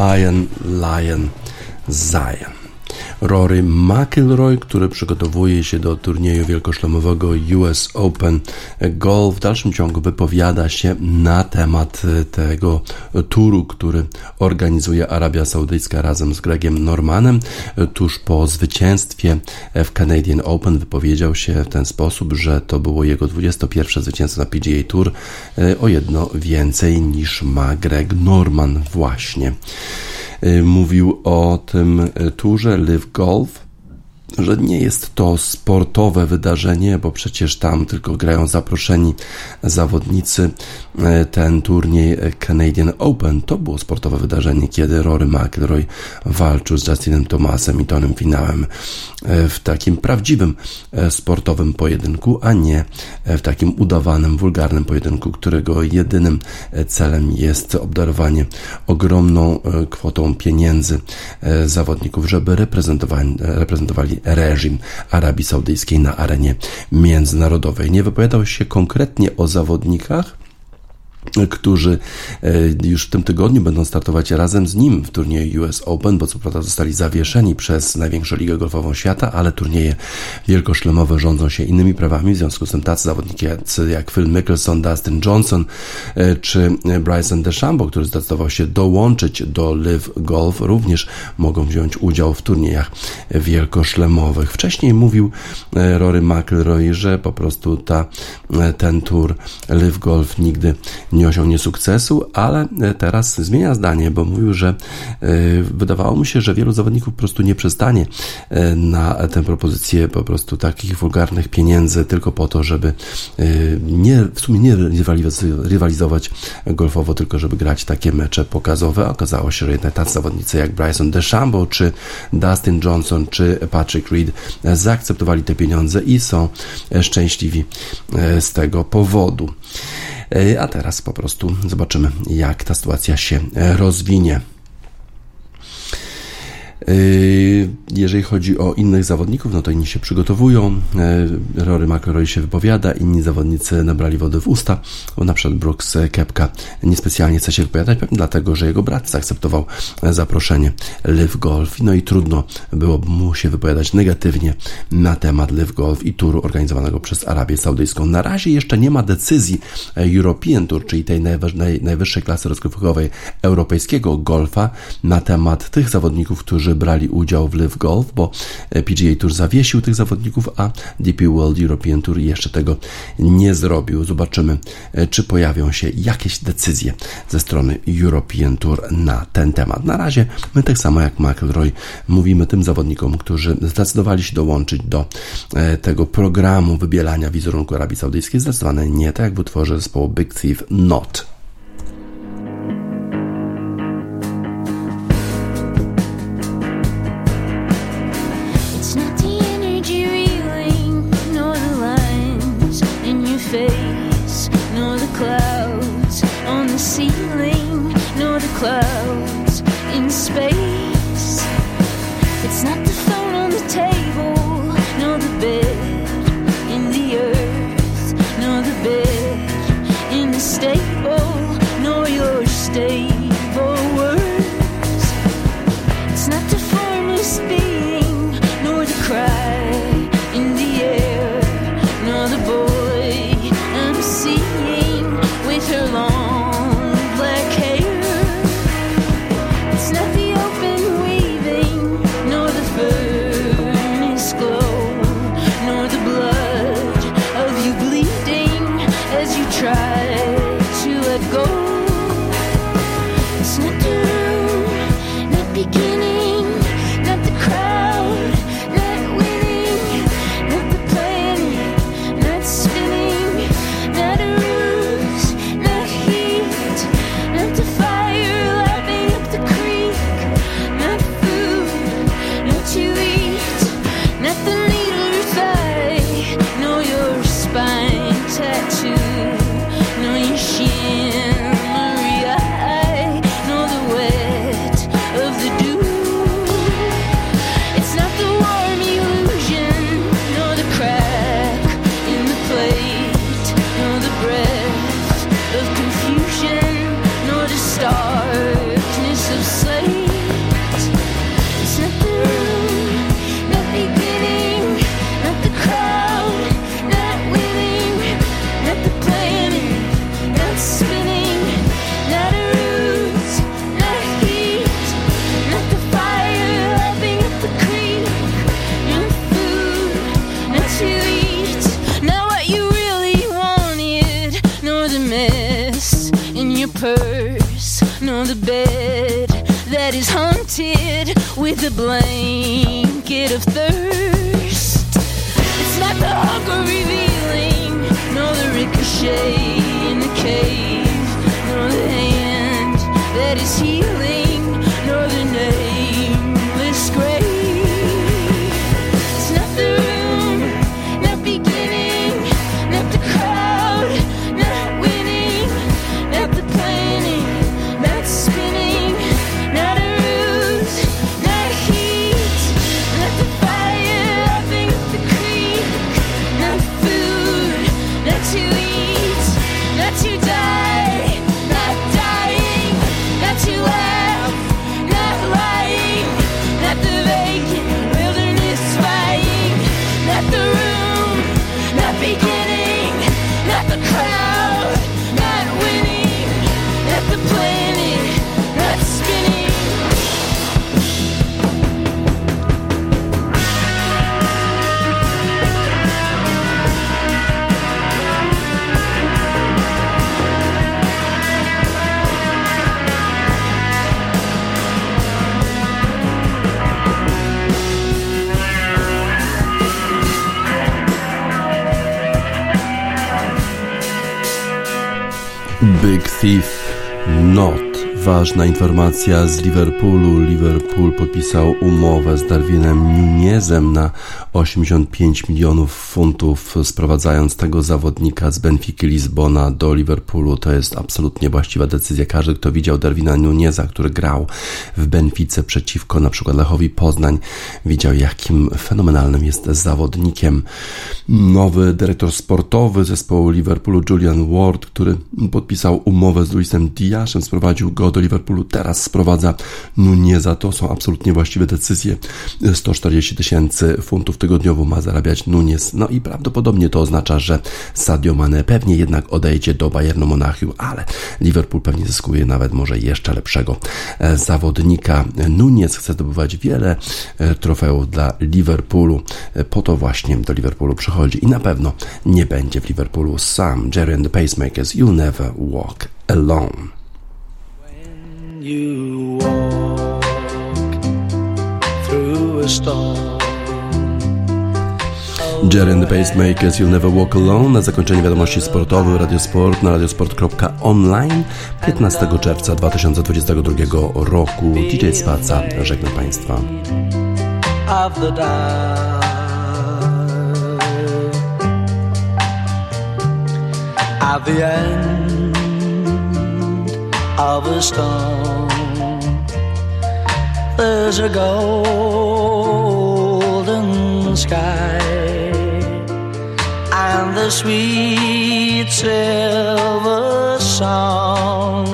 Marley, Iron Lion, Zion. Rory McIlroy, który przygotowuje się do turnieju wielkoszlemowego US Open Golf. W dalszym ciągu wypowiada się na temat tego turu, który organizuje Arabia Saudyjska razem z Gregiem Normanem. Tuż po zwycięstwie w Canadian Open wypowiedział się w ten sposób, że to było jego 21 zwycięstwo na PGA Tour, o jedno więcej niż ma Greg Norman właśnie. Y, mówił o tym y, turze Live Golf że nie jest to sportowe wydarzenie, bo przecież tam tylko grają zaproszeni zawodnicy. E, ten turniej Canadian Open to było sportowe wydarzenie, kiedy Rory McIlroy walczył z Justinem Thomasem i Tonym Finałem e, w takim prawdziwym e, sportowym pojedynku, a nie w takim udawanym, wulgarnym pojedynku, którego jedynym celem jest obdarowanie ogromną kwotą pieniędzy zawodników, żeby reprezentowali, reprezentowali reżim Arabii Saudyjskiej na arenie międzynarodowej. Nie wypowiadał się konkretnie o zawodnikach, którzy e, już w tym tygodniu będą startować razem z nim w turnieju US Open, bo co prawda zostali zawieszeni przez największą ligę golfową świata, ale turnieje wielkoszlemowe rządzą się innymi prawami, w związku z tym tacy zawodnicy jak Phil Mickelson, Dustin Johnson e, czy Bryson DeChambeau, który zdecydował się dołączyć do Live Golf, również mogą wziąć udział w turniejach wielkoszlemowych. Wcześniej mówił e, Rory McIlroy, że po prostu ta, ten tur Live Golf nigdy nie osiągnie sukcesu, ale e, teraz zmienia zdanie, bo mówił, że e, wydawało mu się, że wielu zawodników po prostu nie przestanie e, na tę propozycję po prostu takich wulgarnych pieniędzy tylko po to, żeby nie, w sumie nie rywalizować golfowo, tylko żeby grać takie mecze pokazowe. Okazało się, że jednak tacy zawodnicy jak Bryson DeChambeau, czy Dustin Johnson, czy Patrick Reed zaakceptowali te pieniądze i są szczęśliwi z tego powodu. E, a teraz po prostu zobaczymy, jak ta sytuacja się rozwinie. Yy, jeżeli chodzi o innych zawodników, no to inni się przygotowują. Yy, Rory McIlroy się wypowiada, inni zawodnicy nabrali wody w usta, na przykład Brooks Kepka niespecjalnie chce się wypowiadać, pewnie dlatego, że jego brat zaakceptował zaproszenie Live Golf. No i trudno było mu się wypowiadać negatywnie na temat Live Golf i turu organizowanego przez Arabię Saudyjską. Na razie jeszcze nie ma decyzji European Tour, czyli tej najwyższej klasy rozgrywkowej europejskiego golfa na temat tych zawodników, którzy brali udział w Live Golf, bo e, PGA Tour zawiesił tych zawodników, a DP World European Tour jeszcze tego nie zrobił. Zobaczymy, e, czy pojawią się jakieś decyzje ze strony European Tour na ten temat. Na razie my tak samo jak McElroy mówimy tym zawodnikom, którzy zdecydowali się dołączyć do e, tego programu wybielania wizerunku Arabii Saudyjskiej, zdecydowanie nie tak jak w utworze zespołu Big Thief Not. Big Thief Not ważna informacja z Liverpoolu. Liverpool podpisał umowę z Darwinem Nunezem na 85 milionów funtów, sprowadzając tego zawodnika z Benfiki Lizbona do Liverpoolu. To jest absolutnie właściwa decyzja. Każdy, kto widział Darwina Nuneza, który grał w Benfice przeciwko na przykład Lechowi Poznań, widział jakim fenomenalnym jest zawodnikiem. Nowy dyrektor sportowy zespołu Liverpoolu, Julian Ward, który podpisał umowę z Luisem Diaszem, sprowadził go do Liverpoolu, teraz sprowadza Nuneza. To są absolutnie właściwe decyzje. 140 tysięcy funtów tygodniowo ma zarabiać Nunez. No i prawdopodobnie to oznacza, że Sadio Mane pewnie jednak odejdzie do Bayernu Monachium, ale Liverpool pewnie zyskuje nawet może jeszcze lepszego e, zawodnika. Nunez chce zdobywać wiele e, trofeów dla Liverpoolu. E, po to właśnie do Liverpoolu przychodzi i na pewno nie będzie w Liverpoolu sam. Jerry and the Pacemakers, You'll Never Walk Alone. You walk through a storm. Jerry and the Pacemakers, You'll Never Walk Alone. Na zakończenie wiadomości sportowych Radiosport na radiosport.online 15 czerwca 2022 roku. DJ Spaca, żegnam Państwa. At the end of a stone. There's a golden sky and the sweet silver song